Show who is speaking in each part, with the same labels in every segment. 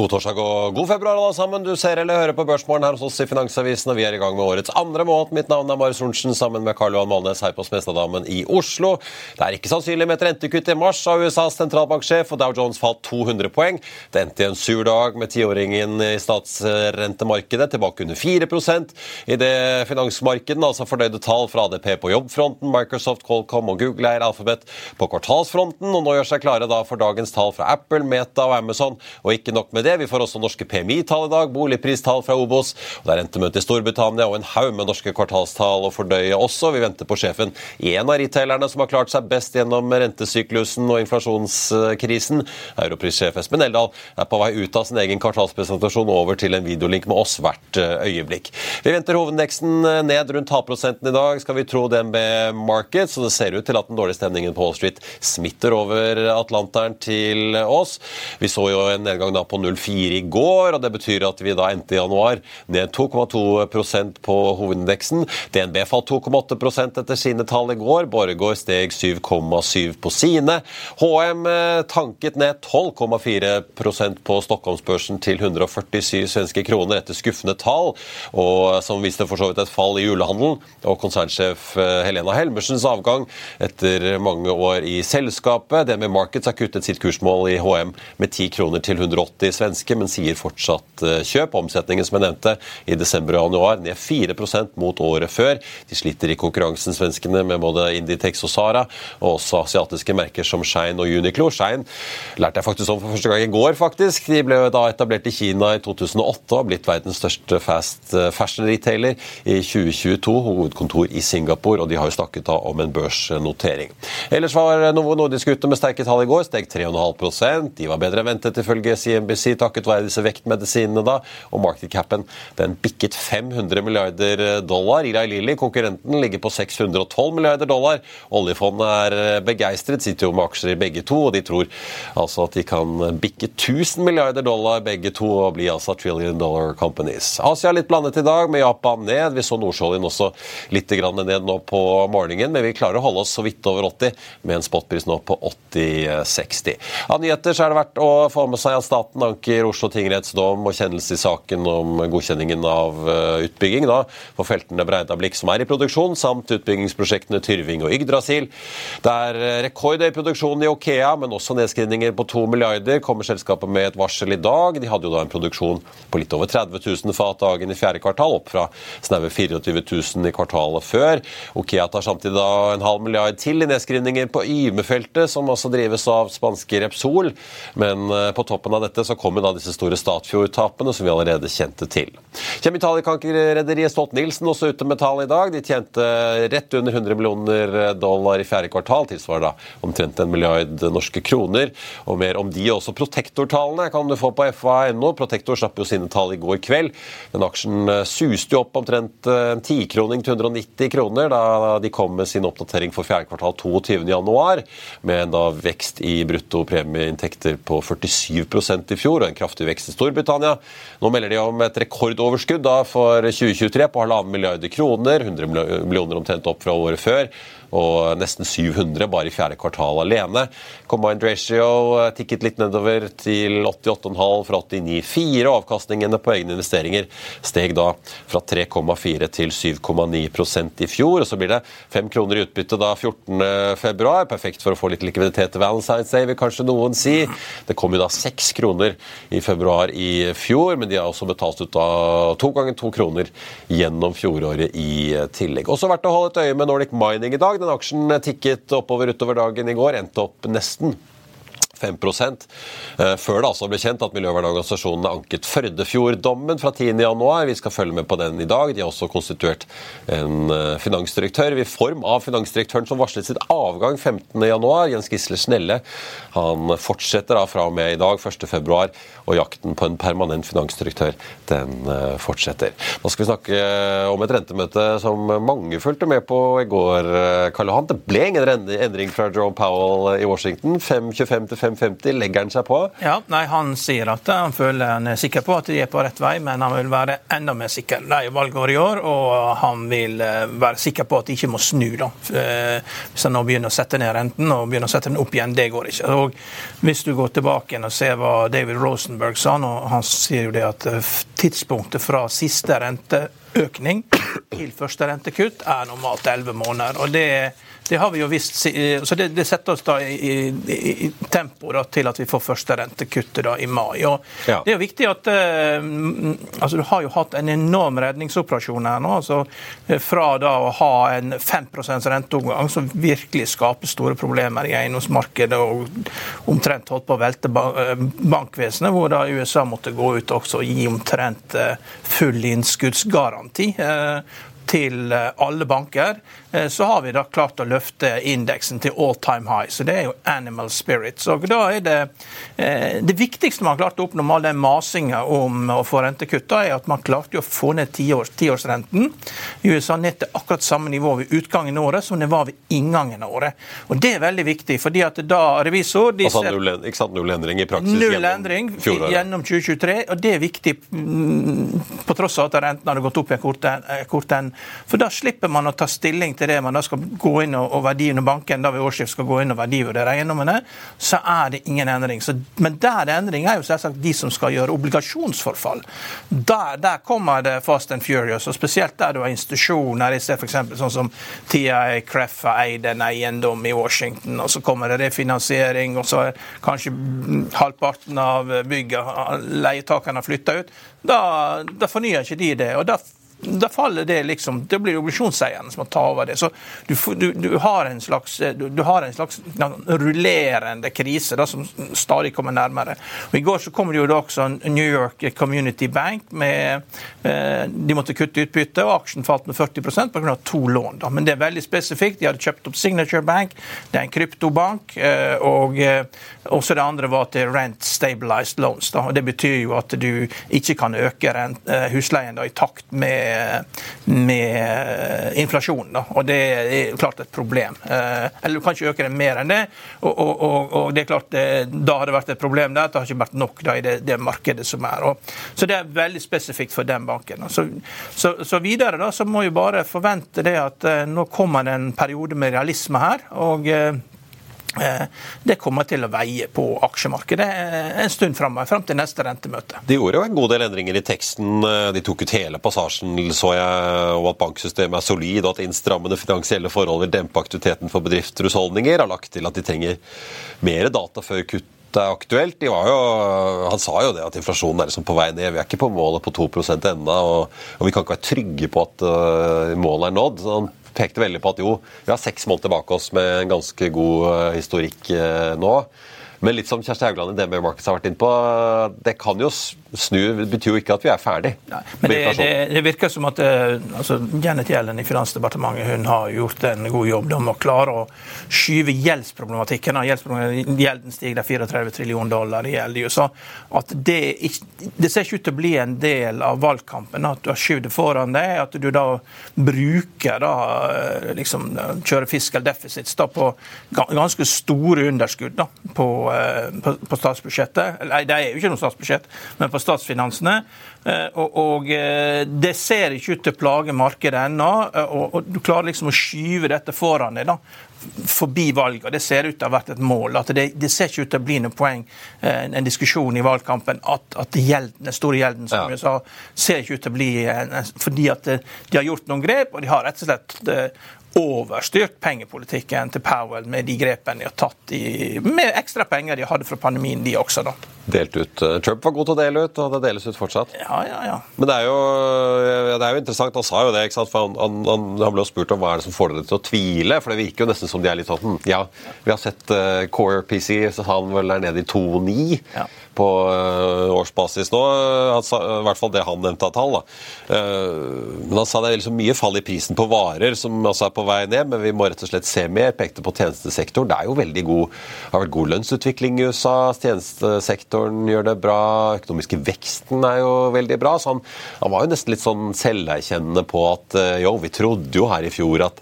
Speaker 1: God torsdag og god februar, alle sammen. Du ser eller hører på Børsmorgen her hos oss i Finansavisen, og vi er i gang med årets andre måned. Mitt navn er Marius Thorensen, sammen med Karl Johan Malnes her på Smestadammen i Oslo. Det er ikke sannsynlig med et rentekutt i mars, av USAs sentralbanksjef, og Dow Jones falt 200 poeng. Det endte i en sur dag med tiåringen i statsrentemarkedet tilbake under 4% I det finansmarkedet, altså fornøyde tall fra ADP på jobbfronten, Microsoft, Qualcomm og Google eier Alphabet på kvartalsfronten, og nå gjør seg klare da for dagens tall fra Apple, Meta og Amazon. Og ikke nok med det, vi får også norske PMI-tall i dag, boligpristall fra Obos. og Det er rentemøte i Storbritannia og en haug med norske kvartalstall å fordøye også. Vi venter på sjefen i en av retailerne som har klart seg best gjennom rentesyklusen og inflasjonskrisen. Europrissjef Espen Eldal er på vei ut av sin egen kvartalspresentasjon over til en videolink med oss hvert eh, øyeblikk. Vi venter hovedindeksen eh, ned rundt halvprosenten i dag, skal vi tro DNB Markets. så det ser ut til at den dårlige stemningen på Wall Street smitter over Atlanteren til oss. Vi så jo en nedgang da på 0,4 i går, og det betyr at vi da endte i januar ned 2,2% på hovedindeksen. DNB falt 2,8% etter sine tall i går. Borregaard steg 7,7 på sine. HM eh, tanket ned 12,4% på Stockholmsbørsen til 147 svenske kroner etter skuffende tall, og som viste for så vidt et fall i julehandelen. Og konsernsjef eh, Helena Helmersens avgang etter mange år i selskapet. DNB Markets har kuttet sitt kursmål i HM med 10 kroner til 180 svenske, men sier fortsatt eh, kjøp. Omsetningen som jeg nevnte i desember og januar ned 4 mot året før. De sliter i konkurransen, svenskene, med både Inditex og Sara, og også asiatiske merker som Shine og Uniqlo. Shine lærte jeg faktisk om for første gang i går, faktisk. De ble da etablert i Kina i 2008 og har blitt verdens største fast eh, fashion-retailer i 2022. Hovedkontor i Singapore, og de har jo snakket da om en børsnotering. Ellers var Novo Nordisk ute med sterke tall i går, steg 3,5% De var bedre enn ventet, ifølge CNBC, takket være disse vektmedisinene. da, Og markedcapen den bikket 500 milliarder dollar. Eli Lilly, konkurrenten, ligger på 612 milliarder dollar. Oljefondet er begeistret, sitter jo med aksjer i begge to, og de tror altså at de kan bikke 1000 milliarder dollar begge to og bli altså trillion dollar companies. Asia er litt blandet i dag, med Japan ned. Vi så Nordsjøoljen også litt ned nå på morgenen, men vi klarer å holde oss så vidt over 80, med en spotpris nå på 80,60. Av nyheter så er det verdt å få med seg at staten anker Oslo tingretts dom og kjennelse i saken om godkjenningen av eh, utbygging da, for feltene Breidablikk som er i produksjon, samt utbyggingsprosjektene Tyrving og Yggdrasil. Det er eh, rekordhøy produksjon i Okea, men også nedskrivninger på 2 milliarder. Kommer selskapet med et varsel i dag. De hadde jo da en produksjon på litt over 30 000 fat dagen i fjerde kvartal, opp fra snaue 24 000 i kvartalet før. Okea tar samtidig da en halv milliard til i nedskrivninger på Yme-feltet, som også drives av spanske Repsol. Men eh, på toppen av dette så kommer da disse store Statfjord-tapene som vi allerede kjente til. Kjemikalierederiet Stolt-Nielsen også ute med tall i dag. De tjente rett under 100 millioner dollar i fjerde kvartal, tilsvarer da omtrent en milliard norske kroner. Og mer om de også Protektor-tallene kan du få på fa.no. Protektor slapp jo sine tall i går kveld. Den aksjen eh, suste jo opp omtrent eh, en tikroning til 190 kroner da de kom med sin oppdatering for fjerde kvartal 22.1, med en da vekst i brutto premieinntekter på 47% i fjor, og en kraftig vekst i Storbritannia. Nå melder de om et rekordoverskudd for 2023 på halvannen milliarder kroner, 100 millioner omtrent opp fra året før og nesten 700 bare i fjerde kvartal alene. Combined ratio eh, tikket litt nedover til 88,5 fra 89,4. og Avkastningene på egne investeringer steg da fra 3,4 til 7,9% i fjor. og Så blir det 5 kroner i utbytte da 14.2. Perfekt for å få litt likviditet til Valentine's Day, vil kanskje noen si. Det kom jo da 6 kroner i februar i fjor, men de har også betalt ut da to ganger to kroner gjennom fjoråret i tillegg. Også verdt å holde et øye med Nordic Mining i dag. Den aksjen tikket oppover utover dagen i går, endte opp nesten 5 eh, Før det altså ble kjent at miljøvernorganisasjonene anket Førdefjord-dommen fra 10.1. Vi skal følge med på den i dag. De har også konstituert en eh, finansdirektør i form av finansdirektøren som varslet sitt avgang 15.1. Jens Gisle Snelle. Han fortsetter da fra og med i dag, 1.2, og jakten på en permanent finansdirektør den eh, fortsetter. Nå skal vi snakke om et rentemøte som mange fulgte med på i går. Karl Johan. Det ble ingen endring fra Jerome Powell i Washington. 5,25 til 5,50 legger han seg på?
Speaker 2: Ja, nei, Han sier at han føler han er sikker på at de er på rett vei, men han vil være enda mer sikker. Det er jo valgår i år, og han vil eh, være sikker på at de ikke må snu. da. Eh, hvis han nå begynner å sette ned renten og begynner å sette den opp igjen, det går ikke. Og Hvis du går tilbake og ser hva David Rosenberg sa, og han sier jo det at eh, tidspunktet fra siste renteøkning til første rentekutt er normalt 11 måneder. og det er det har vi jo visst, så det, det setter oss da i, i, i tempo da, til at vi får første rentekuttet da, i mai. Og ja. Det er jo viktig at eh, altså Du har jo hatt en enorm redningsoperasjon her nå. altså eh, Fra da å ha en 5% renteoppgang som virkelig skaper store problemer i eiendomsmarkedet og omtrent holdt på å velte eh, bankvesenet, hvor da USA måtte gå ut også og gi omtrent full innskuddsgaranti til alle banker. Eh, så har vi da klart å løfte indeksen til all time high. Så det er jo animal spirit. Så da er det eh, Det viktigste man har klart å oppnå med all den masinga om å få rentekutta, er at man klarte å få ned tiårs, tiårsrenten i USA ned til akkurat samme nivå ved utgangen av året som det var ved inngangen av året. Og Det er veldig viktig, fordi at da revisor de
Speaker 1: altså, null, ikke sant, null endring i praksis
Speaker 2: null gjennom endring gjennom 2023, og det er viktig mm, på tross av at renten hadde gått opp i en kort end. For da slipper man å ta stilling til det man da skal gå inn og, og verdien og banken da ved årsskift skal gå inn og verdivurdere eiendommene, så er det ingen endring. Så, men der det er endring, er jo selvsagt de som skal gjøre obligasjonsforfall. Der, der kommer det fast and furious, og spesielt der du har institusjoner, i sted f.eks. sånn som TIA Creff har eid en eiendom i Washington, og så kommer det refinansiering, og så er kanskje halvparten av bygget, leietakerne har flytta ut. Da, da fornyer ikke de det. og da da faller det liksom Da blir det obligasjonseierne som må ta over det. Så du, du, du har en slags, du, har en slags rullerende krise da, som stadig kommer nærmere. Og I går så kom det jo da også New York Community Bank med eh, De måtte kutte utbytte, og aksjen falt med 40% pga. to lån. Da. Men det er veldig spesifikt. De hadde kjøpt opp Signature Bank, det er en kryptobank. Eh, og eh, også det andre var til rent stabilized loans. Da. og Det betyr jo at du ikke kan øke rent, eh, husleien da, i takt med med, inflasjonen. Og det er klart et problem. Eh, eller du kan ikke øke det mer enn det. Og, og, og, det er klart Da har det vært et problem der. Det har ikke vært nok da, i det, det markedet som er. Og, så det er veldig spesifikt for den banken. Så, så, så, videre da, så må vi bare forvente det at eh, nå kommer det en periode med realisme her. og eh, Eh, det kommer til å veie på aksjemarkedet en stund framover, fram til neste rentemøte.
Speaker 1: De gjorde jo en god del endringer i teksten. Eh, de tok ut hele passasjen så jeg, og at banksystemet er solid, og at innstrammende finansielle forhold vil dempe aktiviteten for bedrifter og husholdninger. Har lagt til at de trenger mer data før kutt er aktuelt. Jo, han sa jo det at inflasjonen er liksom på vei ned. Vi er ikke på målet på 2 ennå, og, og, vi kan ikke være trygge på at uh, målet er nådd. Så han pekte veldig på at jo, vi har seks måneder bak oss med en ganske god eh, historikk eh, nå. Men litt som Kjersti Haugland i DNB Markets har vært inne på, det kan jo snu. Det betyr jo ikke at vi er ferdig. Nei,
Speaker 2: men det, det, det, virker som at eh, altså, Janet Yellen i Finansdepartementet hun har gjort en god jobb med å klare å skyve gjeldsproblematikken. Gjelden stiger 34 trillioner dollar i gjeld i USA. At det, det, ser ikke ut til å bli en del av valgkampen. At du har skyvd det foran deg. At du da bruker da, eh, liksom, kjører fiscal deficits da, på ganske store underskudd da, på på, på, statsbudsjettet. Nei, det er jo ikke noe statsbudsjett, men på statsfinansene. Eh, og, og eh, det ser ikke ut til å plage markedet ennå. Og, og, du klarer liksom å skyve dette foran deg. da forbi valget. Det ser ut til å ha vært et mål. at Det, det ser ikke ut til å bli noe poeng, en, diskusjon i valgkampen, at, at gjelden, den store gjelden som ja. USA ser ikke ut til å bli Fordi at de har gjort noen grep, og de har rett og slett overstyrt pengepolitikken til Powell med de grepene de har tatt i, med ekstra penger de hadde fra pandemien, de også. da.
Speaker 1: delt ut. Eh, Trump var god til å dele ut, og det deles ut fortsatt.
Speaker 2: Ja, ja, ja.
Speaker 1: Men det er jo, det er jo interessant. Han sa jo det, ikke sant? for han, han, han, han ble jo spurt om hva er det som får dere til å tvile. For det virker jo nesten som de er litt sånn hm, Ja, vi har sett uh, Core PC, så sa han vel der nede i 2,9
Speaker 2: Ja.
Speaker 1: På uh, årsbasis nå. Han sa, I hvert fall det han nevnte av tall. da. Uh, men han sa det er liksom mye fall i prisen på varer, som også er på vei ned, men vi må rett og slett se mer. Pekte på tjenestesektoren. Det er jo veldig god, har vært god lønnsutvikling i USA. Tjenestesektoren gjør det bra. Økonomiske veksten er jo veldig bra. Så han, han var jo nesten litt sånn selverkjennende på at jo, vi trodde jo her i fjor at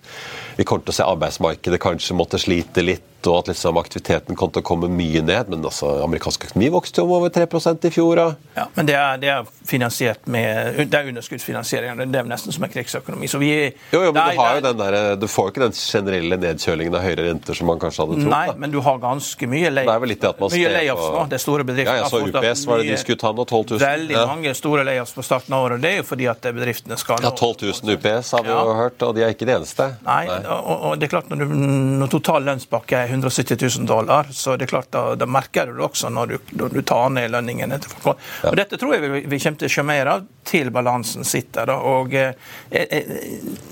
Speaker 1: vi kommer til å se arbeidsmarkedet kanskje måtte slite litt, og at liksom aktiviteten kom til å komme mye ned. Men altså, amerikansk økonomi vokste jo om over 3% i fjor. Da.
Speaker 2: Ja, men det er, det er finansiert med Det er underskuddsfinansiering. Det er nesten som en krigsøkonomi. Så vi,
Speaker 1: Jo, jo, men
Speaker 2: Nei,
Speaker 1: du, har jo den der, du får jo ikke den generelle nedkjølingen av høyere renter som man kanskje hadde trodd.
Speaker 2: Nei,
Speaker 1: da.
Speaker 2: men du har ganske mye lay
Speaker 1: Det er vel litt det at man
Speaker 2: mye layoffs nå. Det er store bedrifter.
Speaker 1: Ja, jeg så UPS, var det de skulle ta nå? 12 000?
Speaker 2: Veldig
Speaker 1: Ja.
Speaker 2: mange store layoffs på starten av året. Det er jo fordi at bedriftene skal
Speaker 1: Ja, 12 000 UPS har vi jo hørt, og de er ikke de eneste.
Speaker 2: Nei, Og, og det er klart når, du, når total lønnspakke 170 000 dollar, så det er klart da, da merker du det også når du, når du tar ned lønningene til folk. Og Dette tror jeg vi, vi kommer til å se mer av til balansen sitter. Da. Og eh, eh,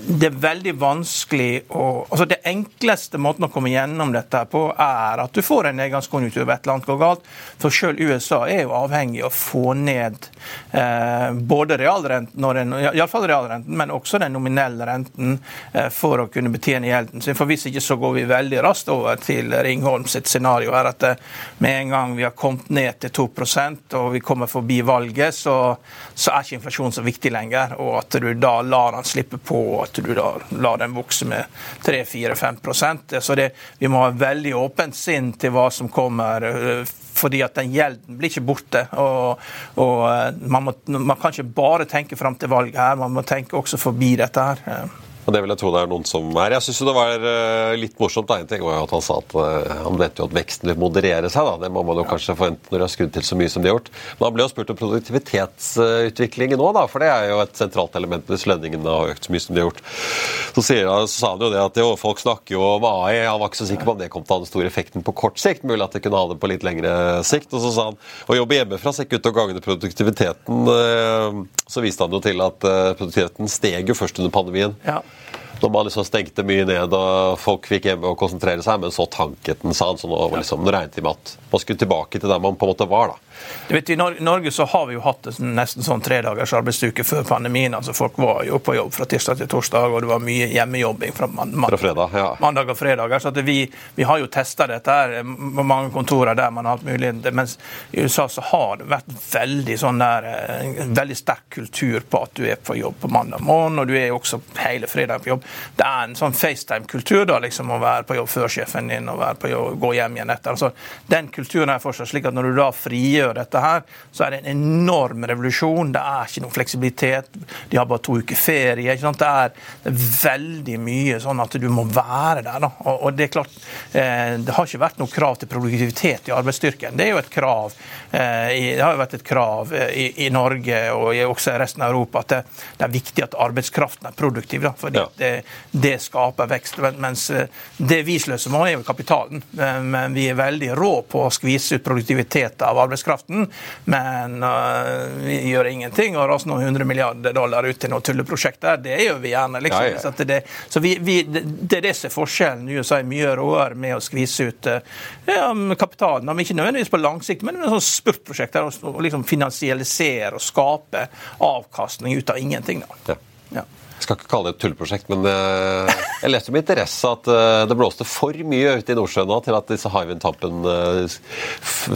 Speaker 2: Det er veldig vanskelig å altså Det enkleste måten å komme gjennom dette på, er at du får en nedgangskonjunktur ved et eller annet går galt. For selv USA er jo avhengig av å få ned eh, både realrenten, i alle fall realrenten, men også den nominelle renten eh, for å kunne betjene gjelden. sin. For Hvis ikke så går vi veldig raskt over til Ringholm sitt scenario. er at eh, Med en gang vi har kommet ned til 2% og vi kommer forbi valget, så, så er ikke inflasjon så viktig lenger. Og at du da lar den slippe på, og at du da lar den vokse med 3-4-5% Så det, vi må ha veldig åpent sinn til hva som kommer. eh, fordi at den gjelden blir ikke borte. Og, og eh, man, må, man kan ikke bare tenke fram til valget her, man må tenke også forbi dette her. Eh,
Speaker 1: Og det vil jeg tro det er noen som er. Jeg syns det var eh, litt morsomt. En ting var jo at Han sa at eh, han vet jo at veksten vil moderere seg. da. Det må man jo kanskje forvente når de har skrudd til så mye som de har gjort. Men han ble jo spurt om produktivitetsutviklingen nå, for det er jo et sentralt element hvis lønningene har økt så mye som de har gjort. Så, sier, så sa han jo det at jo, folk snakker jo om AI. Han var ikke så sikker på om det kom til å ha den store effekten på kort sikt. Mulig at det kunne ha det på litt lengre sikt. Og så sa han å jobbe hjemmefra ser ikke ut til å gagne produktiviteten. eh, Så viste han jo til at eh, produktiviteten steg jo først under pandemien.
Speaker 2: ja.
Speaker 1: Når man liksom stengte mye ned og folk fikk hjemme og konsentrere seg, men så tanket den, sa han. Så nå, liksom, nå regnet de med at man skulle tilbake til der man på en måte var. da.
Speaker 2: Du vet, I Norge så har vi jo hatt nesten sånn tredagers arbeidsuke før pandemien. altså Folk var jo på jobb fra tirsdag til torsdag, og det var mye hjemmejobbing fra, man man
Speaker 1: Fra fredag, ja.
Speaker 2: mandag og fredag. så vi, vi har jo testa dette her på mange kontorer der man har hatt mulighet. Mens i USA så har det vært veldig sånn der, eh, en veldig sterk kultur på at du er på jobb på mandag morgen, og du er også hele fredagen på jobb. Det er en sånn FaceTime-kultur da, liksom å være på jobb før sjefen din og være på jobb, gå hjem igjen etter. altså Den kulturen er fortsatt slik at når du da frigjør dette her, så er det en enorm revolusjon. Det er ikke noe fleksibilitet. De har bare to uker ferie. ikke sant? Det er, veldig mye sånn at du må være der. da. Og, det er klart, eh, det har ikke vært noe krav til produktivitet i arbeidsstyrken. Det er jo et krav. Eh, det har jo vært et krav eh, i, i Norge og i, også i resten av Europa at det, det er viktig at arbeidskraften er produktiv. da, fordi
Speaker 1: Ja.
Speaker 2: det, det skaper vekst. Men- Mens det vi sløser med, er jo kapitalen. Men vi er veldig rå på å skvise ut produktivitet av arbeidskraften. Men uh, vi gjør ingenting og raser noen hundre milliarder dollar ut til noe tulleprosjekt der. Det gjør vi gjerne. liksom.
Speaker 1: Ja, ja.
Speaker 2: Så, det, så vi, vi, det er det som er forskjellen. USA er mye råere med å skvise ut eh, ja, kapitalen. Men ikke nødvendigvis på lang sikt, men med sånn spurtprosjekter. Og liksom finansialisere og skape avkastning ut av ingenting. da.
Speaker 1: Ja.
Speaker 2: Ja.
Speaker 1: Jeg skal ikke kalle det et tulleprosjekt, men eh, jeg leste med interesse at eh, det blåste for mye ute i Nordsjøen nå til at disse Hywind Tampen eh,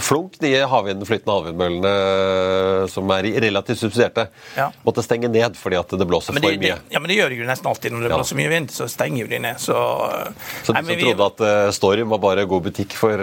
Speaker 1: Flunk, de havvind, flytende havvindmøllene som er relativt subsidierte,
Speaker 2: Ja.
Speaker 1: måtte stenge ned fordi at det blåser
Speaker 2: Men
Speaker 1: for
Speaker 2: mye. det, ja, men det gjør de jo nesten alltid. Når det
Speaker 1: Ja.
Speaker 2: blåser mye vind, så stenger jo de ned. Så,
Speaker 1: Så de som
Speaker 2: vi-
Speaker 1: trodde at Storm var bare god butikk for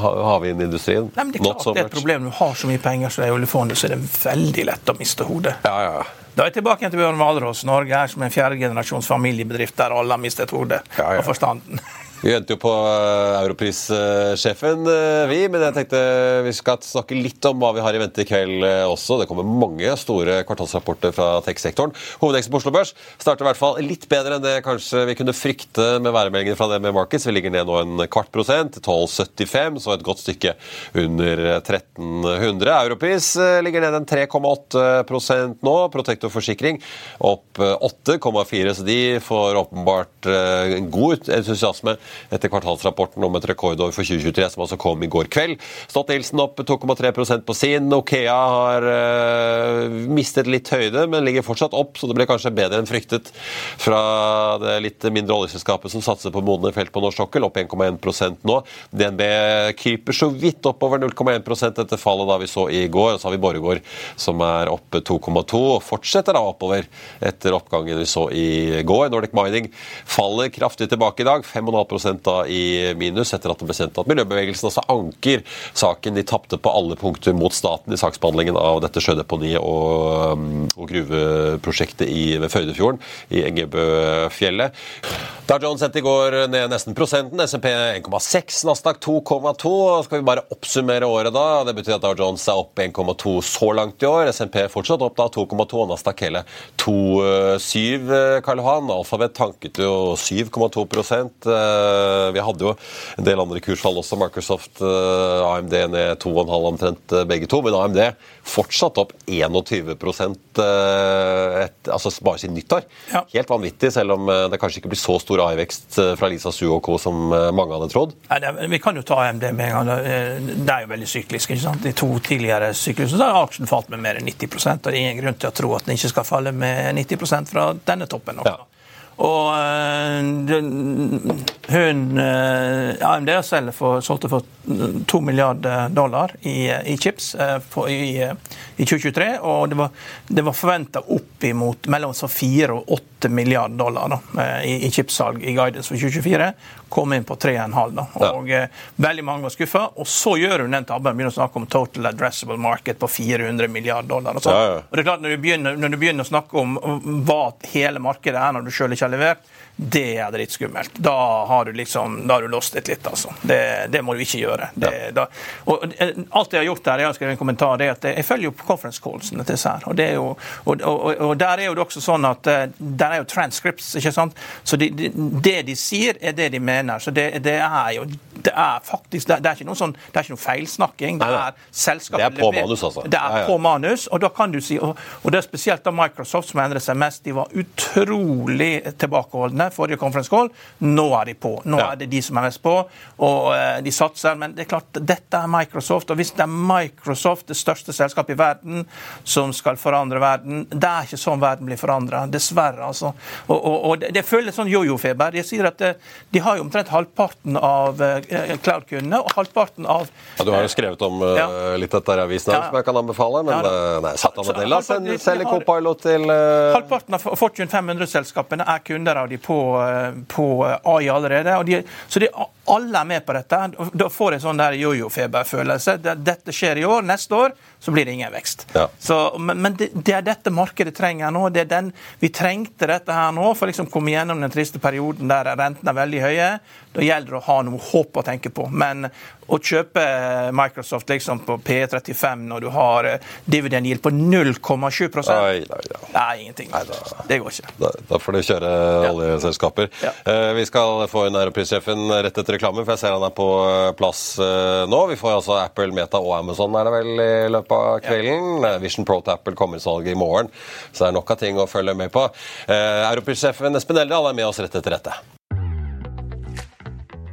Speaker 1: havvindindustrien
Speaker 2: Nei, men det er klart det er et problem. Du har så mye penger som det er i oljefondet, så er det veldig lett å miste hodet.
Speaker 1: Ja, ja, ja.
Speaker 2: Da er jeg tilbake til Bjørn Hvalrås. Norge er som en fjerdegenerasjons familiebedrift der alle har mistet hodet
Speaker 1: Ja, ja.
Speaker 2: og forstanden.
Speaker 1: Vi venter jo på eh, europrissjefen, eh, vi. Men jeg tenkte vi skal snakke litt om hva vi har i vente i kveld eh, også. Det kommer mange store kvartalsrapporter fra tech-sektoren. Hovedeksten på Oslo Børs starter i hvert fall litt bedre enn det kanskje vi kunne frykte med væremeldingene fra det med Markets. Vi ligger ned nå en kvart prosent, 12,75, så et godt stykke under 1300. Europris ligger ned en 3,8 nå. Protektor forsikring opp 8,4, så de får åpenbart en god entusiasme etter kvartalsrapporten om et rekordår for 2023, som altså kom i går kveld. Stolt-Nielsen opp 2,3% på sin. Okea har uh, mistet litt høyde, men ligger fortsatt opp, så det ble kanskje bedre enn fryktet fra det litt mindre oljeselskapet som satser på modne felt på norsk sokkel, opp 1,1% nå. DNB kryper så vidt oppover 0,1% etter fallet da vi så i går. Og så har vi Borregaard som er oppe 2,2 og fortsetter da oppover etter oppgangen vi så i går. Nordic Mining faller kraftig tilbake i dag. 5,5 da i minus etter at det ble sendt at miljøbevegelsen også anker saken. De tapte på alle punkter mot staten i saksbehandlingen av dette sjødeponiet og, um, og gruveprosjektet i, ved Førdefjorden i Engebøfjellet. Da Jones i går ned nesten prosenten. SMP 1,6, Nasdaq 2,2. Skal vi bare oppsummere året da? Det betyr at Dow Jones er opp 1,2 så langt i år. SMP fortsatt opp da 2,2, og Nasdaq hele 2,7. Karl Johan, Alfabet tanket jo 7,2 Eh, vi hadde jo en del andre kursfall også. Microsoft, eh, AMD ned 2,5 omtrent eh, begge to. Men AMD fortsatt opp 21 et, altså bare siden nyttår. Ja. Helt vanvittig, selv om det kanskje ikke blir så stor AI-vekst fra Lisa Su og co. som mange hadde trodd.
Speaker 2: Ja, vi kan jo ta AMD med en gang. Det er jo veldig syklisk. ikke sant? De to tidligere syklusene har aksjen falt med mer enn 90 og det er ingen grunn til å tro at den ikke skal falle med 90% fra denne toppen. også. Ja. Og eh, hun eh, AMD selger for, solgte for 2 milliarder dollar i, i chips på, eh, i, i, 2023. Og det var, det var forventa oppimot mellom 4 og 8 milliarder dollar da, i, i chipsalg i guidance for 2024 kom inn på 3,5. Og ja. eh, Veldig mange var skuffa. Og så gjør hun den tabben begynner å snakke om total addressable market på 400 milliarder dollar. Og, ja, ja. og det er klart når du, begynner, når du begynner å snakke om hva hele markedet er når du sjøl ikke har levert, det er dritskummelt. Da har du liksom, da har du det litt, altså. Det, det må du ikke gjøre. Det, da, og eh, Alt jeg har gjort der, jeg har skrevet en kommentar, det er at jeg følger jo conference callsene til her. Og, det er jo, og, og, der er jo det også sånn at eh, der er jo transcripts, ikke sant. Så de, de, det de sier, er det de mener. Så det, det er jo det er faktisk det, er ikke noe sånn, det er ikke noe feilsnakking. Det er selskapet
Speaker 1: Det er på manus, altså.
Speaker 2: Det er ja, ja. på manus, og da kan du si, og, og det er spesielt da Microsoft som endrer seg mest. De var utrolig tilbakeholdne forrige conference call. Nå er de på. Nå ja. er det de som er mest på, og uh, de satser. Men det er klart, dette er Microsoft. Og hvis det er Microsoft, det største selskapet i verden, som skal forandre verden Det er ikke sånn verden blir forandra. Dessverre, altså. Og, og, og det, det føles sånn jojo-feber. Jeg sier at det, eh, de har jo omtrent halvparten av uh, cloud-kundene, og halvparten av
Speaker 1: ja, Du har jo skrevet om uh, ja. litt dette i avisen ja. som jeg kan anbefale, men ja, nei, Satya Nadella selger Copilot til
Speaker 2: Halvparten av Fortune 500-selskapene er kunder av de på på AI allerede. de, så de, alle er med på dette. Da får jeg sånn der jojo-feberfølelse. Dette skjer i år. Neste år så blir det ingen vekst. Ja. Så, men, men det, det, er dette markedet trenger nå. Det er den, vi trengte dette her nå for å liksom komme gjennom den triste perioden der rentene er veldig høye. Da gjelder det å ha noe håp å tenke på. Men å kjøpe Microsoft liksom på P35 når du har eh, dividend yield på 0,7 Nei, ingenting. Nei, da, det går ikke.
Speaker 1: Da, da får du kjøre ja. oljeselskaper. Ja. Eh, vi skal få inn europrissjefen rett etter reklamen, for jeg ser han er på eh, plass eh, nå. Vi får altså Apple, Meta og Amazon er det vel i løpet av kvelden. Ja. Vision Pro til Apple kommer i salg i morgen, så det er nok av ting å følge med på. Eh, europrissjefen Espen Eldal er med oss rett etter dette.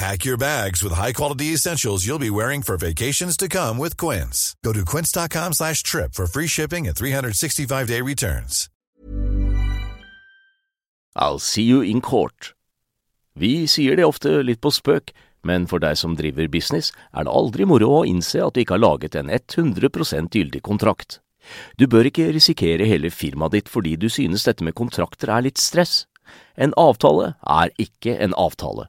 Speaker 3: Pack your bags with high-quality essentials you'll be wearing for vacations to come with Quince. Go to quince.com slash trip for free shipping and 365-day returns.
Speaker 4: I'll see you in court. Vi sier det ofte litt på spøk, men for deg som driver business, er det aldri moro å innse at du ikke har laget en 100% gyldig kontrakt. Du bør ikke risikere hele firmaet ditt fordi du synes dette med kontrakter er litt stress. En avtale er ikke en avtale.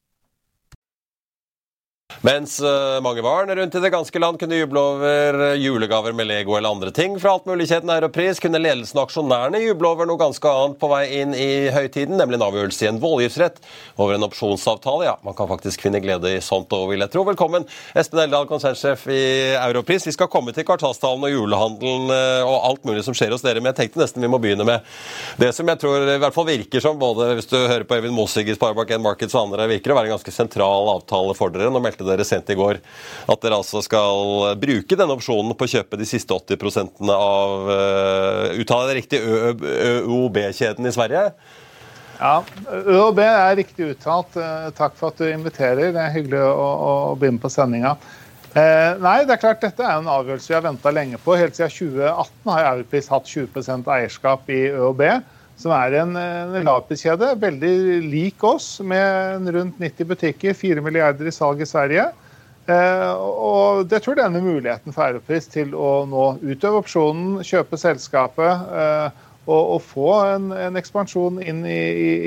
Speaker 1: Mens uh, mange barn rundt i det ganske land kunne juble over uh, julegaver med Lego eller andre ting fra alt mulig kjeden Europris, kunne ledelsen og aksjonærene juble over noe ganske annet på vei inn i høytiden, nemlig en avgjørelse i en voldgiftsrett over en opsjonsavtale. Ja, man kan faktisk finne glede i sånt òg, vil jeg tro. Velkommen, Espen Eldal, konsernsjef i Europris. Vi skal komme til kvartalstalen og julehandelen uh, og alt mulig som skjer hos dere, men jeg tenkte nesten vi må begynne med det som jeg tror i hvert fall virker som, både hvis du hører på Evin Mossig i Sparebank1 Markets og andre, virker å være en ganske sentral avtale for dere. Nå meldte dere sent i går at dere altså skal bruke denne opsjonen på å kjøpe de siste 80 av uh, Uttaler jeg riktig ØOB-kjeden i Sverige?
Speaker 5: Ja, ØOB er riktig uttalt. Eh, takk for at du inviterer. Det er hyggelig å, å bli med på sendinga. Eh, nei, det er klart dette er en avgjørelse vi har venta lenge på. Helt siden 2018 har Europris hatt 20% eierskap i ØOB som er en, en lavpriskjede, veldig lik oss, med rundt 90 butikker, 4 milliarder i salg i Sverige. Eh, og det tror denne muligheten for Europris til å nå utøve opsjonen, kjøpe selskapet eh, og, og, få en, en, ekspansjon inn i,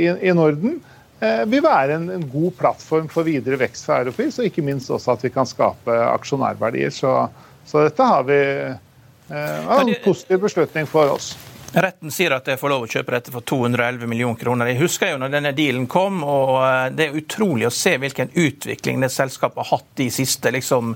Speaker 5: i, i Norden, eh, vil være en, en, god plattform for videre vekst for Europris, og ikke minst også at vi kan skape aksjonærverdier. Så, så dette har vi eh, en positiv beslutning for oss.
Speaker 2: Retten sier at jeg får lov å kjøpe dette for 211 millioner kroner. Jeg husker jo når denne dealen kom, og eh, det er utrolig å se hvilken utvikling det selskapet har hatt de siste liksom,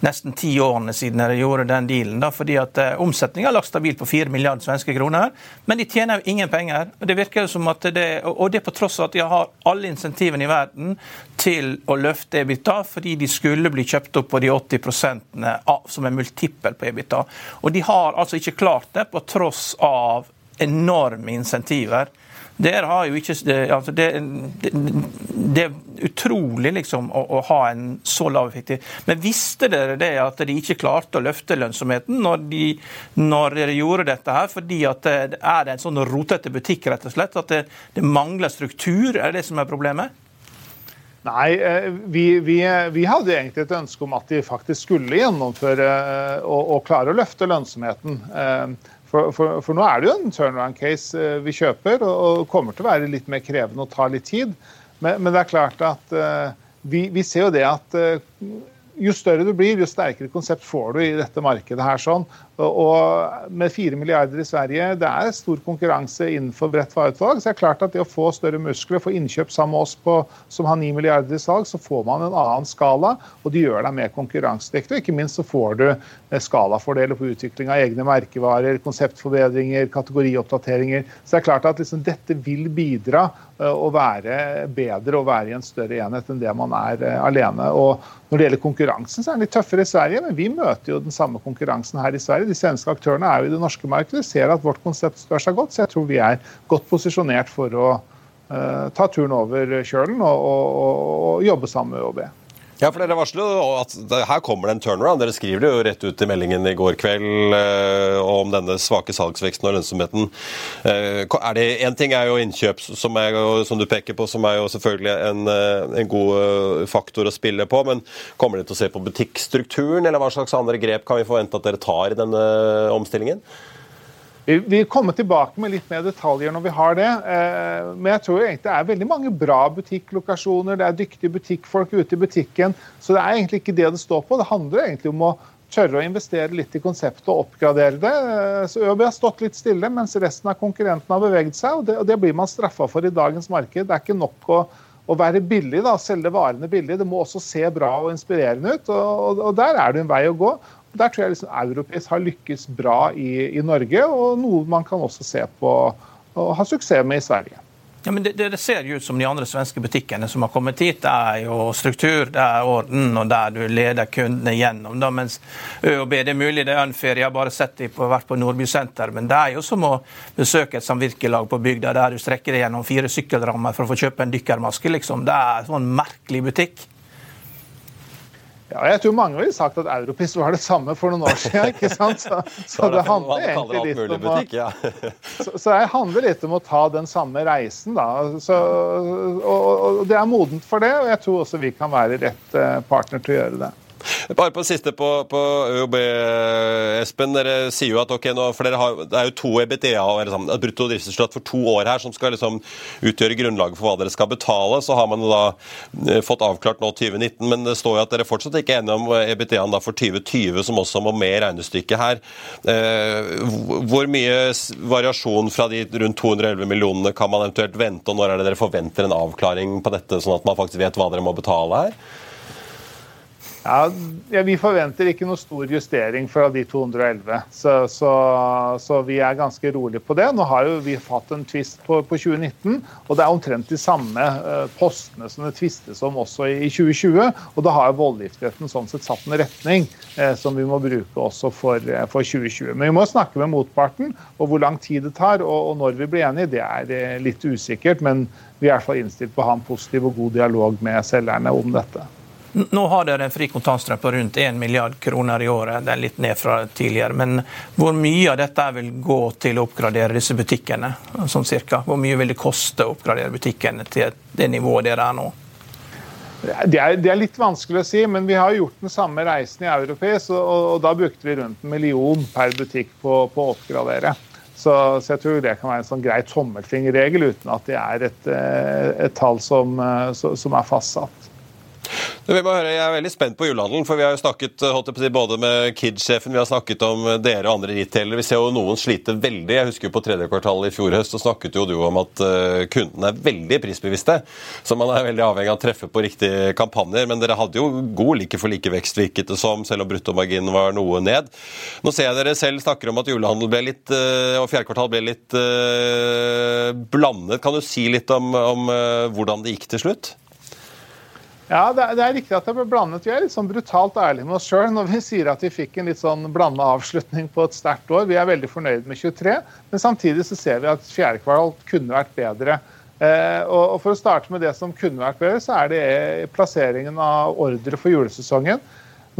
Speaker 2: nesten ti årene siden de gjorde den dealen. Da, fordi at uh, Omsetningen har lagt stabilt på 4 milliarder svenske kroner, men de tjener jo ingen penger. Det virker jo som at det, Og det på tross av at de har alle insentivene i verden til å løfte EBITDA, fordi de skulle bli kjøpt opp på de 80 av, som er multiple på EBITDA. Og de har altså ikke klart det, på tross av enorme insentiver. Der har jo ikke altså det, det, det, er utrolig liksom å, å, ha en så lav effektiv Men visste dere det at de ikke klarte å løfte lønnsomheten når, de, når dere gjorde dette her? Fordi at det er en sånn rotete butikk, rett og slett? At det, det mangler struktur? Er det det som er problemet?
Speaker 5: Nei, eh, vi, vi, vi, hadde egentlig et ønske om at de faktisk skulle gjennomføre eh, og, og klare å løfte lønnsomheten. For, for, for, nå er det jo en turnaround case eh, vi kjøper, og kommer til å være litt mer krevende og ta litt tid. Men, men det er klart at uh, vi, vi, ser jo det at uh, jo større du blir, jo sterkere konsept får du i dette markedet. her sånn. Og med fire milliarder i Sverige, det er stor konkurranse innenfor bredt vareutvalg. Så det er klart at det å få større muskler, få innkjøp sammen med oss på, som har ni milliarder i salg, så får man en annen skala, og det gjør deg mer konkurransedyktig. Og ikke minst så får du eh, skalafordeler på utvikling av egne merkevarer, konseptforbedringer, kategorioppdateringer. Så det er klart at liksom, dette vil bidra eh, å være bedre og være i en større enhet enn det man er eh, alene. Og når det gjelder konkurransen, så er den litt tøffere i Sverige, men vi møter jo den samme konkurransen her i Sverige de svenske aktørene er jo i det norske markedet, ser at vårt konsept står seg godt. Så jeg tror vi er godt posisjonert for å uh, ta turen over kjølen og, og, og, jobbe sammen med ØOB.
Speaker 1: Ja, for Dere varsler jo at her kommer det en turnaround. Dere skriver det jo rett ut i meldingen i går kveld eh, om denne svake salgsveksten og lønnsomheten. Eh, en ting er jo innkjøp, som, er, som, du peker på, som er jo selvfølgelig en, eh, en, god eh, faktor å spille på. Men kommer dere til å se på butikkstrukturen, eller hva slags andre grep kan vi forvente at dere tar i denne omstillingen?
Speaker 5: Vi, vi kommer tilbake med litt mer detaljer når vi har det. Eh, men jeg tror egentlig det er veldig mange bra butikklokasjoner. Det er dyktige butikkfolk ute i butikken. Så det er egentlig ikke det det står på. Det handler egentlig om å tørre å investere litt i konseptet og oppgradere det. Eh, så ØB har stått litt stille, mens resten av konkurrentene har beveget seg. Og det, og det blir man straffa for i dagens marked. Det er ikke nok å, å være billig, da, selge varene billig. Det må også se bra og inspirerende ut. Og, og, og der er det en vei å gå. Der tror jeg liksom Europris har lykkes bra i, i, Norge, og noe man kan også se på og ha suksess med i Sverige.
Speaker 2: Ja, men det, det, ser jo ut som de andre svenske butikkene som har kommet hit. Det er jo struktur, det er orden, og der du leder kundene gjennom. Da, mens ØoB, det er mulig det er unfair, jeg har bare sett dem på, vært på Nordby senter. Men det er jo som å besøke et samvirkelag på bygda der du strekker deg gjennom fire sykkelrammer for å få kjøpe en dykkermaske. Liksom. Det er en sånn merkelig butikk.
Speaker 5: Ja, jeg tror mange ville sagt at Europris var det samme for noen år siden. ikke sant? Så, så det handler egentlig litt om å, så, så jeg handler litt om å ta den samme reisen. da. Så, og, og Det er modent for det, og jeg tror også vi kan være rett eh, partner til å gjøre det.
Speaker 1: Bare på siste på, på ØOB, Espen. Dere sier jo at ok, nå, for dere har, det er jo to EBTA, sånn, brutto driftsresultat for to år her, som skal liksom utgjøre grunnlaget for hva dere skal betale. Så har man da eh, fått avklart nå 2019, men det står jo at dere fortsatt ikke er enige om EBTA-en for 2020, som også må med i regnestykket her. Eh, hvor mye variasjon fra de rundt 211 millionene kan man eventuelt vente, og når er det dere forventer en avklaring på dette, sånn at man faktisk vet hva dere må betale her?
Speaker 5: Ja, Vi forventer ikke noe stor justering fra de 211, så, så, så, vi er ganske rolige på det. Nå har jo vi hatt en tvist på, på, 2019, og det er omtrent de samme uh, postene som det tvistes om også i, i 2020. Og da har voldgiftigheten sånn sett satt en retning eh, som vi må bruke også for, uh, for, 2020. Men vi må snakke med motparten, og hvor lang tid det tar og, og når vi blir enige, det er litt usikkert. Men vi er i hvert fall innstilt på å ha en positiv og god dialog med selgerne om dette.
Speaker 2: Nå har dere en fri kontantstrøm på rundt 1 milliard kroner i året. Det er litt ned fra tidligere. Men hvor mye av dette vil gå til å oppgradere disse butikkene? Sånn cirka? Hvor mye vil det koste å oppgradere butikkene til det nivået dere er nå?
Speaker 5: Det er, det er, litt vanskelig å si, men vi har gjort den samme reisen i Europris, og, og, da brukte vi rundt en million per butikk på, på å oppgradere. Så, så, jeg tror det kan være en sånn grei tommelfingerregel, uten at det er et, eh, et tall som, eh, som er fastsatt.
Speaker 1: Vi må høre, Jeg er veldig spent på julehandelen, for vi har jo snakket si, både med Kid-sjefen, vi har snakket om dere og andre retailere. Vi ser jo noen slite veldig. Jeg husker jo På tredje kvartal i fjor høst så snakket jo du om at uh, kundene er veldig prisbevisste. Så man er veldig avhengig av å treffe på riktige kampanjer. Men dere hadde jo god like for like-vekst, virket det som, selv om bruttomarginen var noe ned. Nå ser jeg dere selv snakker om at julehandel ble litt, og fjerde kvartal ble litt blandet. Kan du si litt om, om hvordan det gikk til slutt?
Speaker 5: Ja, det er, det er, riktig at det ble blandet. Vi er litt sånn brutalt ærlige med oss sjøl når vi sier at vi fikk en litt sånn blanda avslutning på et sterkt år. Vi er veldig fornøyd med 23, men samtidig så ser vi at fjerde kvartal kunne vært bedre. Eh, og, For å starte med det som kunne vært bedre, så er det plasseringen av ordre for julesesongen.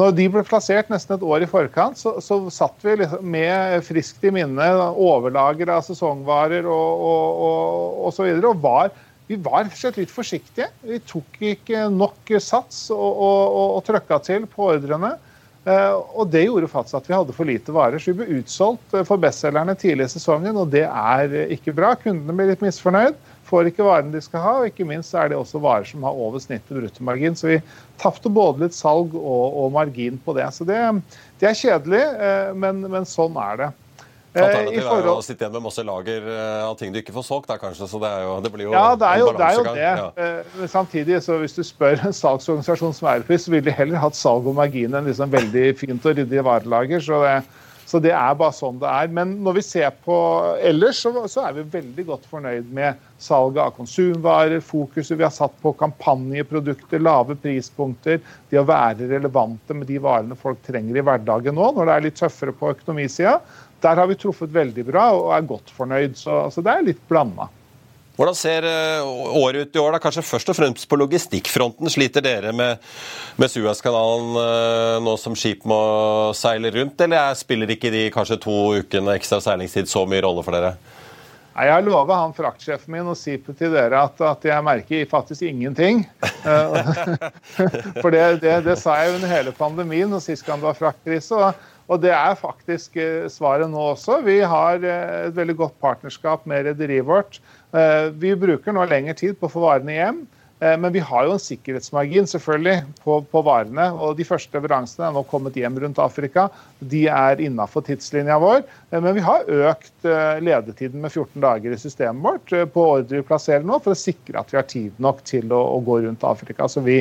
Speaker 5: Når de ble plassert nesten et år i forkant, så, så satt vi liksom med friskt i minne overlager av sesongvarer og, og, og, og så videre, og var vi var slett litt forsiktige. Vi tok ikke nok sats og, og, og, og trøkka til på ordrene. Uh, og Det gjorde faktisk at vi hadde for lite varer. Så vi ble utsolgt uh, for bestselgerne tidlig i sesongen, og det er uh, ikke bra. Kundene blir litt misfornøyd, får ikke varene de skal ha. og Ikke minst er det også varer som har over snittet bruttomargin. Så vi tapte både litt salg og, og, margin på det. Så det, det er kjedelig, men, men sånn er det.
Speaker 1: Alternativet forhold... er å sitte igjen med masse lager eh, av ting du ikke får solgt, Der, kanskje. Så det, jo, det blir jo
Speaker 5: Ja, det er jo det. Er jo det. Ja. Eh, samtidig, så hvis du spør en salgsorganisasjon som Europris, så ville de heller hatt salg og margin enn liksom veldig fint og ryddig varelager. Så det, så det, er bare sånn det er. Men når vi ser på ellers, så, så er vi veldig godt fornøyd med salget av konsumvarer, fokuset vi har satt på kampanjeprodukter, lave prispunkter, det å være relevante med de varene folk trenger i hverdagen nå, når det er litt tøffere på økonomisida der har vi truffet veldig bra og er godt fornøyd. Så, altså, det er litt blanda.
Speaker 1: Hvordan ser eh, året ut i år? da? Kanskje først og fremst på logistikkfronten. Sliter dere med, med Suezkanalen eh, nå som skip må seile rundt, eller spiller ikke de kanskje to ukene ekstra seilingstid så mye rolle for dere?
Speaker 5: Jeg har lova han fraktsjefen min å si til dere at, at jeg merker faktisk ingenting. Eh, for det, det, det, sa jeg under hele pandemien og sist gang det var fraktkrise. Og, og, det er faktisk svaret nå også. Vi har et veldig godt partnerskap med rederiet vårt. Eh, vi bruker nå lengre tid på å få varene hjem. Eh, men vi har jo en sikkerhetsmargin selvfølgelig på, på, varene. og De første leveransene er nå kommet hjem rundt Afrika. De er innafor tidslinja vår. Eh, men vi har økt ledetiden med 14 dager i systemet vårt på ordre vi plasserer nå, for å sikre at vi har tid nok til å, å gå rundt Afrika. Så vi,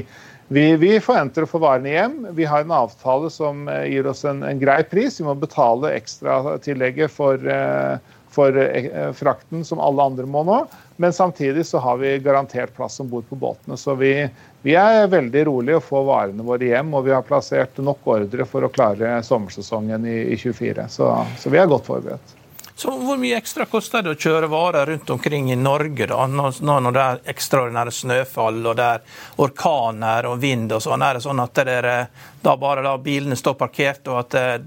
Speaker 5: vi, vi, forventer å få varene hjem. Vi har en avtale som gir oss en, en grei pris. Vi må betale ekstratillegget for uh, for eh, frakten som alle andre må nå. Men samtidig så har vi garantert plass om bord på båtene. Så vi, vi, er veldig rolige å få varene våre hjem, og vi har plassert nok ordre for å klare sommersesongen i, i 24. Så, så, vi er godt forberedt.
Speaker 2: Så Hvor mye ekstra koster det å kjøre varer rundt omkring i Norge da, når det er ekstraordinære snøfall og det er orkaner og vind og sånn? Er det sånn at dere, da bare da bilene står parkert og at eh,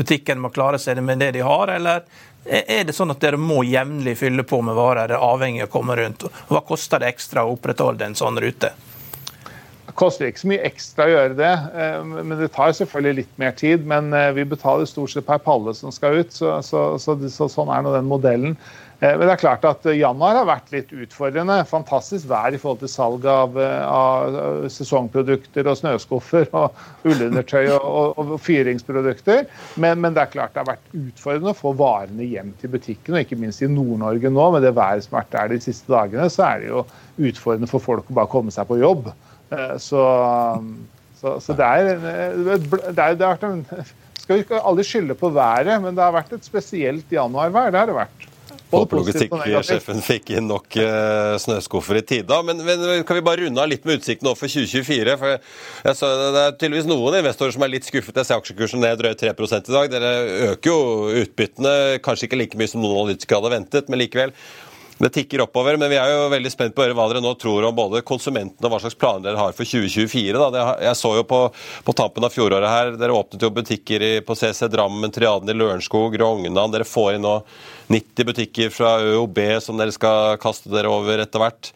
Speaker 2: butikken må klare seg med det de har, eller er det sånn at dere må jevnlig fylle på med varer, er avhengig av å komme rundt? Hva koster det ekstra å opprettholde en sånn rute?
Speaker 5: Koster ikke så mye ekstra å gjøre det, eh, men det tar selvfølgelig litt mer tid. Men eh, vi betaler stort sett per palle som skal ut, så, så, så, så sånn er nå den modellen. Eh, men det er klart at januar har vært litt utfordrende. Fantastisk vær i forhold til salg av, av sesongprodukter og snøskuffer og ullundertøy og, og, og fyringsprodukter. Men, men, det er klart det har vært utfordrende å få varene hjem til butikken. Og ikke minst i Nord-Norge nå, med det været som har vært der de siste dagene, så er det jo utfordrende for folk å bare komme seg på jobb. Så, så, så det, er, det, er, det er en Skal ikke alle skylde på været, men det har vært et spesielt januarvær. Det har det vært.
Speaker 1: Logistikksjefen fikk inn nok uh, snøskuffer i tida. Men, men, kan vi bare runde av litt med utsikten for 2024? For jeg så, Det er tydeligvis noen investorer som er litt skuffet. Jeg ser aksjekursen ned drøyt 3 i dag. Dere øker jo utbyttene, kanskje ikke like mye som noen analytikere hadde ventet, men likevel. Det tikker oppover, men vi er jo veldig spent på hva dere nå tror om både konsumentene og hva slags planer dere har for 2024. Da. Jeg så jo på, på tampen av fjoråret her, dere åpnet jo butikker i, på CC Drammen, Triaden i Lørenskog, Rognan. Dere får inn nå 90 butikker fra ØOB som dere skal kaste dere over etter hvert.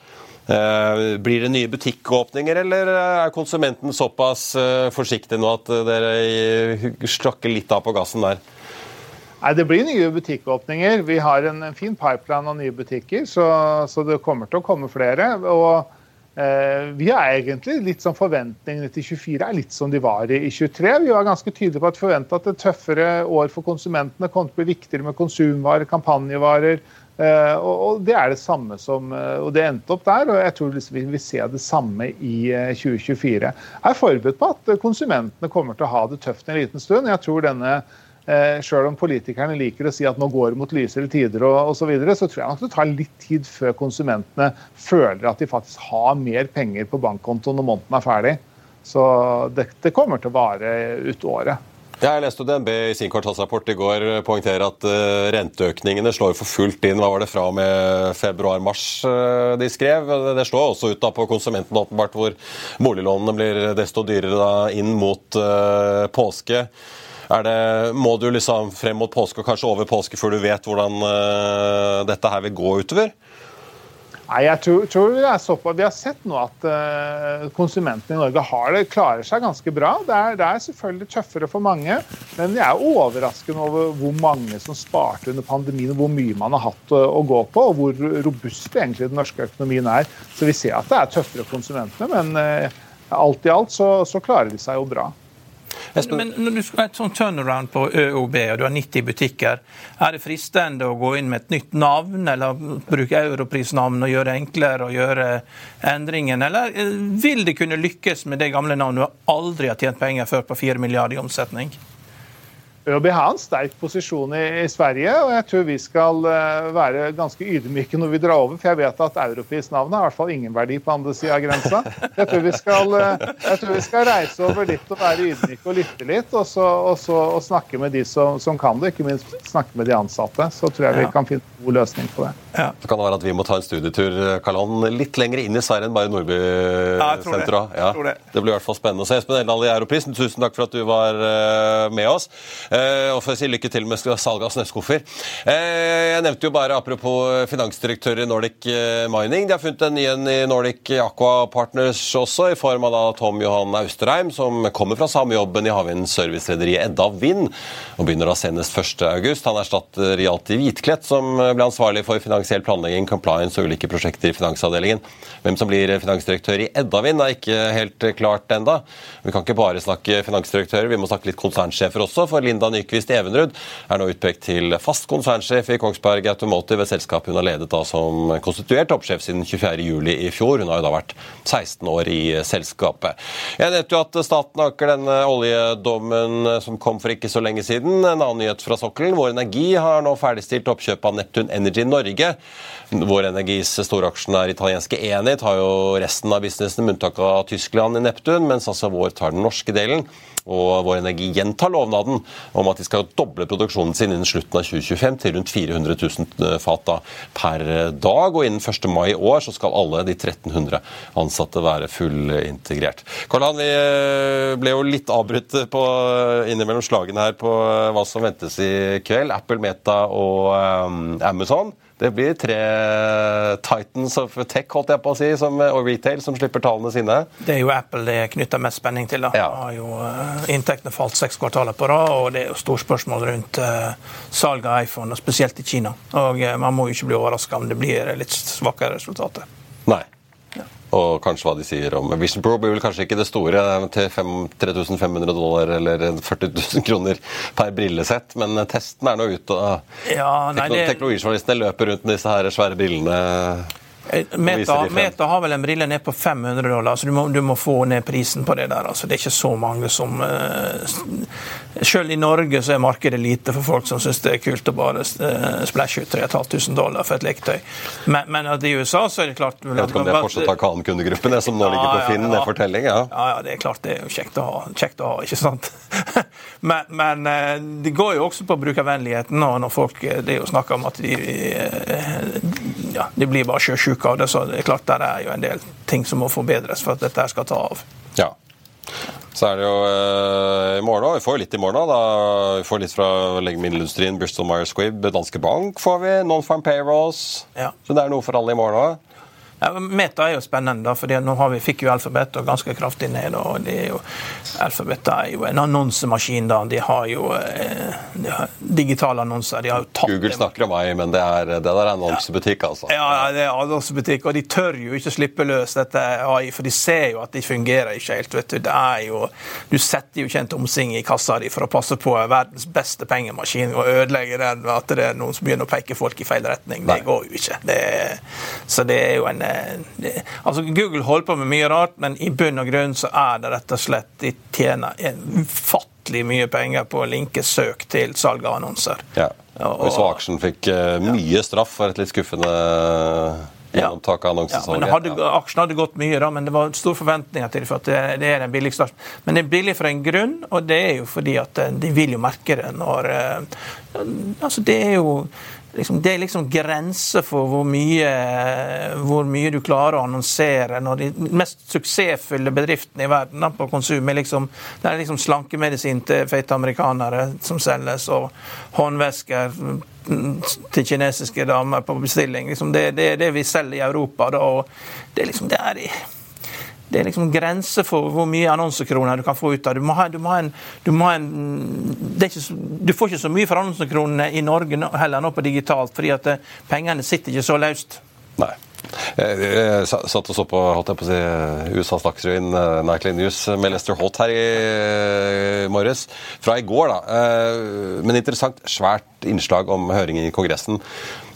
Speaker 1: Eh, blir det nye butikkåpninger, eller er konsumenten såpass eh, forsiktig nå at dere slakker litt av på gassen der?
Speaker 5: Nei, Det blir nye butikkåpninger. Vi har en, en fin pipeline av nye butikker, så, så, det kommer til å komme flere. og eh, Vi har egentlig litt sånn forventningene til 24 er litt som de var i, i 23. Vi var ganske tydelige på at forventa at et tøffere år for konsumentene kom til å bli viktigere med konsumvarer, kampanjevarer. Eh, og, og, Det er det samme som, eh, og det endte opp der, og jeg tror liksom vi vil se det samme i 2024. Eh, jeg er forberedt på at konsumentene kommer til å ha det tøft en liten stund. Jeg tror denne Eh, Sjøl om politikerne liker å si at nå går det mot lysere tider og osv., så, videre, så tror jeg nok det tar litt tid før konsumentene føler at de faktisk har mer penger på bankkontoen når måneden er ferdig. Så det, det kommer til å vare ut året.
Speaker 1: Jeg leste DNB i sin kvartalsrapport i går poengtere at uh, renteøkningene slår for fullt inn. Hva var det fra med februar-mars uh, de skrev? Det slår også ut da på konsumenten åpenbart, hvor boliglånene blir desto dyrere da inn mot påske. Det, må du liksom frem mot påske og kanskje over påske før du vet hvordan uh, dette her vil gå utover?
Speaker 5: Nei, jeg tror, tror vi, på, vi, har sett nå at uh, konsumentene i Norge har det, klarer seg ganske bra. Det er, det er, selvfølgelig tøffere for mange, men jeg er overraskende over hvor mange som sparte under pandemien, hvor mye man har hatt å, å, gå på, og hvor robust egentlig den norske økonomien er. Så vi ser at det er tøffere for konsumentene, men uh, alt i alt så, så klarer de seg jo bra.
Speaker 2: Men når du skal ha et sånt turnaround på ØOB, og du har 90 butikker, er det fristende å gå inn med et nytt navn, eller bruke europrisnavn og gjøre det enklere å gjøre endringen? Eller eh, vil det kunne lykkes med det gamle navnet du aldri har tjent penger før på 4 milliarder i omsetning?
Speaker 5: ÖB har en sterk posisjon i, i, Sverige, og jeg tror vi skal uh, være ganske ydmyke når vi drar over. For jeg vet at Europris-navnet har i hvert fall ingen verdi på andre sida av grensa. Jeg tror, skal, uh, jeg tror, vi skal, reise over litt og være ydmyke og lytte litt, og, så, og, så, og snakke med de som, som, kan det, ikke minst snakke med de ansatte. Så tror jeg vi kan finne en god løsning på det.
Speaker 1: Ja. Så kan det være at vi må ta en studietur Karlan, litt lenger inn i Sverige enn bare Nordby-senteret. Ja, det. det blir i hvert fall spennende å se. Espen Eldal i Europris, tusen takk for at du var uh, med oss. Eh, og for å si lykke til med salget av snøskuffer. Eh, jeg nevnte jo bare apropos finansdirektør i Nordic eh, Mining. De har funnet en ny en i Nordic Aqua Partners også, i form av da Tom Johan Austerheim, som kommer fra samme jobben i havvindservicerederiet servicerederiet Edda Vind, og begynner da senest 1.8. Han erstatter Hjalti Hvitklett, som ble ansvarlig for finansiell planlegging, compliance og ulike prosjekter i finansavdelingen. Hvem som blir finansdirektør i Eddavind er ikke helt klart enda. Vi kan ikke bare snakke finansdirektører, vi må snakke litt konsernsjefer også. for Linda Nyquist Evenrud er nå utpekt til fast konsernsjef i Kongsberg Automotive, et selskap hun har ledet da som konstituert toppsjef siden 24.07. i fjor. Hun har jo da vært 16 år i selskapet. Jeg nevnte jo at staten anker denne oljedommen som kom for ikke så lenge siden. En annen nyhet fra sokkelen. Vår Energi har nå ferdigstilt oppkjøpet av Neptun Energy Norge. Vår Energis storaksjonær italienske Enhet har jo resten av businessen, med unntak av Tyskland, i Neptun, mens altså vår tar den norske delen. Og Vår Energi gjentar lovnaden om at de skal doble produksjonen sin innen slutten av 2025 til rundt 400 000 fat da, per dag. Og innen 1. mai i år så skal alle de 1300 ansatte være fullintegrert. Karl-Han, vi eh, ble jo litt avbrutt på, innimellom slagene her på hva som ventes i kveld. Apple, Meta og um, Amazon. Det blir tre Titans of Tech holdt jeg på å si, som, og retail som slipper tallene sine.
Speaker 2: Det er jo Apple det knytter mest spenning til. da. Ja. Har jo, uh, inntektene falt seks kvartaler på rad, og det er jo stort spørsmål rundt uh, salg av iPhone, og spesielt i Kina. Og uh, Man må jo ikke bli overraska om det blir litt svakere resultater.
Speaker 1: Nei. Og kanskje hva de sier om Vision Pro blir vel kanskje ikke det store til 3500 dollar eller 40 000 kroner per brillesett, men testen er nå ute. Ja, det... Teknologijournalistene løper rundt med disse her svære brillene.
Speaker 2: Eh, Meta, Meta, har vel en brille ned på 500 dollar, så du må, du må, få ned prisen på det der. Altså, det er ikke så mange som uh, Selv i Norge så er markedet lite for folk som syns det er kult å bare uh, splæsje ut 3500 dollar for et leketøy. Men, men at i USA så er det klart
Speaker 1: Jeg vet ikke om det er fortsatt Akan-kundegruppen som nå ja, ligger på Finn, ja, ja. fortelling? Ja.
Speaker 2: ja, ja, det er klart det er jo kjekt å ha, kjekt å ha ikke sant? men, men uh, det går jo også på brukervennligheten. Og når folk, Det er jo snakk om at de, ja, de blir bare sjøsjuke av det. Så det er klart der er jo en del ting som må forbedres for at dette skal ta av.
Speaker 1: Ja. Så er det jo eh, i morgen òg. Vi får jo litt i morgen. da. Vi får litt fra legemiddelindustrien, Bristol Myers Squibb, Danske Bank får vi. Non-farm payrolls. Ja. Så det er noe for alle i morgen òg.
Speaker 2: Ja, Meta er jo spennende, da, for nå vi, fikk jo Alphabet og ganske kraftig ned. og er jo, Alphabet er jo en annonsemaskin. da, De har jo eh, de har digitale annonser. de har jo tatt
Speaker 1: Google snakker om meg, men det, er, det der er annonsebutikk, altså.
Speaker 2: Ja, det er annonsebutikk, og de tør jo ikke slippe løs dette AI, for de ser jo at de fungerer ikke helt. vet Du det er jo, du setter jo ikke en tomsing i kassa di for å passe på verdens beste pengemaskin og ødelegge den at det er noen som begynner å peke folk i feil retning. Det går jo ikke. Det, så det er jo en altså Google holder på med mye rart, men i bunn og grunn så er det rett og slett de tjener en ufattelig mye penger på å linke søk til salg av annonser.
Speaker 1: Ja. Og så aksjen fikk uh, mye straff for et litt skuffende gjennomtak av.
Speaker 2: Ja, hadde, aksjen hadde gått mye, da, men det var store forventninger til det. for at det, det er den billigste. Men det er billig for en grunn, og det er jo fordi at eh, de vil jo merke det når Altså, det er jo liksom, det er liksom grenser for hvor mye, hvor mye, du klarer å annonsere. når De mest suksessfulle bedriftene i verden da, på konsum er liksom, det er liksom slankemedisin til feite amerikanere som selges, og håndvesker til kinesiske damer på bestilling. Liksom det, det, er det vi selger i Europa. Da, og det liksom, det er det er liksom grenser for hvor mye annonsekroner du kan få ut av. Du må ha, du må ha en, du, må ha en ikke, du, får ikke så mye for annonsekronene i Norge heller nå på digitalt, fordi at eh, pengene sitter ikke så løst.
Speaker 1: Nei. Jeg satt og så på, på si, USAs Dagsrevyen eh, Nightly News med Lester Holt her i morges. Fra i går, da. Eh, men interessant. Svært innslag om høringen i Kongressen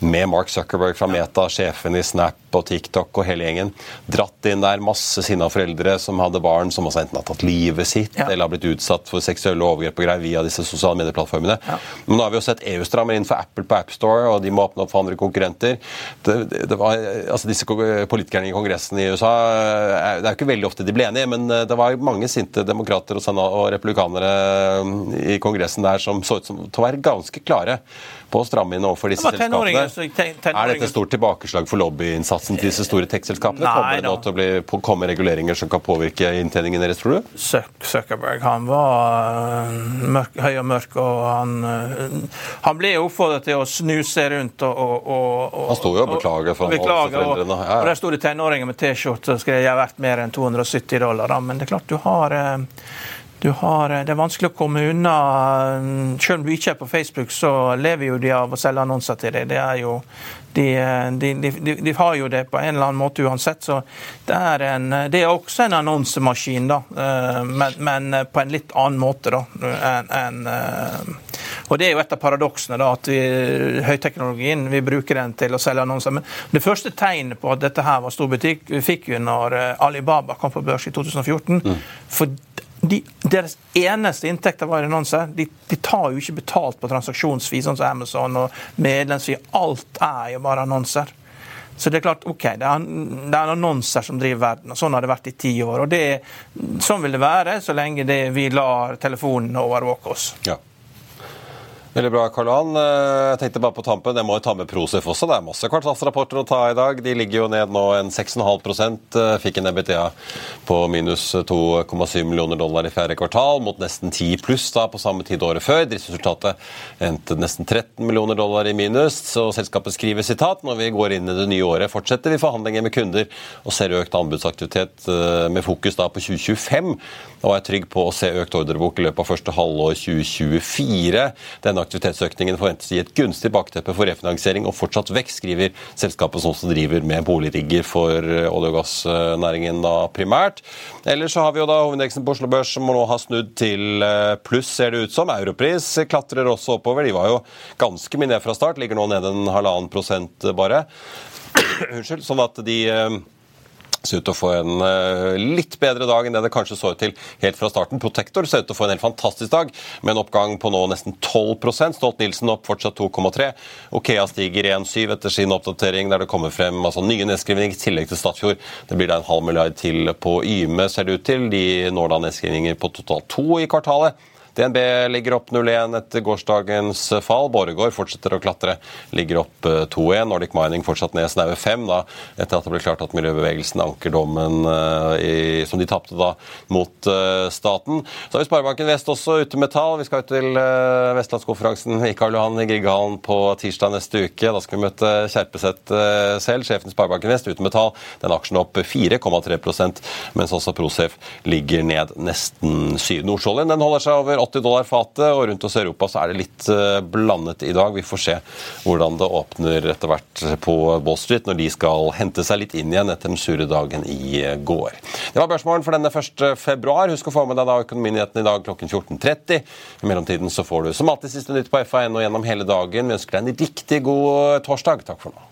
Speaker 1: med Mark Zuckerberg fra Meta, sjefen i Snap og TikTok og hele gjengen. Dratt inn der masse sinna foreldre som hadde barn som også enten har tatt livet sitt
Speaker 2: Ja.
Speaker 1: eller har blitt utsatt for seksuelle overgrep og greier via disse sosiale medieplattformene. Men nå har vi jo sett EU strammer inn for Apple på AppStore, og de må åpne opp for andre konkurrenter. Det, det, det var, altså Disse politikerne i Kongressen i USA eh, Det er jo ikke veldig ofte de ble enige, men eh, det var mange sinte demokrater og, og republikanere eh, i Kongressen der som så ut som til å være ganske klare på å stramme inn overfor disse selskapene. Er dette et stort tilbakeslag for lobbyinnsatsen til disse store tech-selskapene? Kommer det nå til å bli, komme reguleringer som kan påvirke inntjeningen deres, tror du?
Speaker 2: Zuckerberg han var øh, mørk, høy og mørk, og han, øh, han ble oppfordret til å snu seg rundt og, og, og,
Speaker 1: Han sto jo og beklaget for foreldrene, ja, ja.
Speaker 2: og Der sto det tenåringer med T-skjorte og skrev jeg har vært mer enn 270 dollar. Da. Men det er klart du har du har, øh, det er vanskelig å komme unna. øh, Selv om du ikke er på Facebook, så lever jo de av å selge annonser til deg. Det er jo, de, øh, de, de, de, har jo det på en eller annen måte uansett. Så det er, en, det er også en annonsemaskin, da. Men, men på en litt annen måte, da. En, øh, og Det er jo et av paradoksene. da, at vi, Høyteknologien vi bruker den til å selge annonser. Men det første tegnet på at dette her var stor butikk, vi fikk jo når eh, Alibaba kom på børs i 2014. For de, deres eneste inntekter var annonser. De, de tar jo ikke betalt på transaksjonsfee, sånn som Amazon og medlemsfee. Alt er jo bare annonser. Så det er klart, ok, det er, det er annonser som driver verden, og sånn har det vært i ti år. og det, Sånn vil det være så lenge det, vi lar telefonen overvåke oss.
Speaker 1: Ja. Veldig bra, Karl Johan. Eh, Jeg tenkte bare på tampen, jeg må jo ta med Prosef også. Det er masse kvartalsrapporter å ta i dag. De ligger jo ned nå en 6,5 eh, Fikk en EBTA på minus 2,7 millioner dollar i fjerde kvartal, mot nesten 10 pluss da på samme tid året før. Driftsresultatet endte nesten 13 millioner dollar i minus. Så selskapet skriver sitat når vi går inn i det nye året, fortsetter vi forhandlinger med kunder og ser økt anbudsaktivitet eh, med fokus da på 2025. Og er trygg på å se økt ordrebok i løpet av første halvår 2024. Denne aktivitetsøkningen forventes å gi et gunstig bakteppe for refinansiering og fortsatt vekst, skriver selskapet som også driver med boligrigger for eh, olje- og gassnæringen da primært. Ellers så har vi jo da hovedindeksen på Oslo Børs som nå har snudd til eh, pluss, ser det ut som. Europris klatrer også oppover. De var jo ganske mye ned fra start, ligger nå nede en halvannen prosent bare. Unnskyld. Sånn at de eh, ser ut til å få en eh, litt bedre dag enn det det kanskje så ut til helt fra starten. Protector ser ut til å få en helt fantastisk dag, med en oppgang på nå nesten 12% Stolt-Nielsen opp fortsatt 2,3 Okea stiger 1,7 etter sin oppdatering, der det kommer frem altså, nye nedskrivninger i tillegg til Statfjord. Det blir da en halv milliard til på Yme, ser det ut til. De når da nedskrivninger på totalt to i kvartalet. DNB ligger opp 0-1 etter gårsdagens fall. Borregaard fortsetter å klatre, ligger opp 2-1. Nordic Mining fortsatt ned snaue 5, da, etter at det ble klart at miljøbevegelsen anker dommen eh, i, som de tapte da mot eh, staten. Så har vi Sparebanken Vest også ute metall. Vi skal ut til Vestlandskonferansen i Karl Johan i Grieghallen på tirsdag neste uke. Da skal vi møte Kjerpeseth eh, selv, sjefen i Sparebanken Vest, ute metall. Den aksjen opp 4,3% mens også Prosef ligger ned nesten 7 Nordsjøoljen den holder seg over 80 dollar fatet, og rundt oss i Europa så er det litt eh, blandet i dag. Vi får se hvordan det åpner etter hvert på Wall Street når de skal hente seg litt inn igjen etter den sure dagen i eh, går. Det var børsmålen for denne 1. februar. Husk å få med deg da økonominyhetene i dag klokken 14.30. I mellomtiden så får du som alltid siste nytt på FA1 og gjennom hele dagen. Vi ønsker deg en riktig god torsdag. Takk for nå.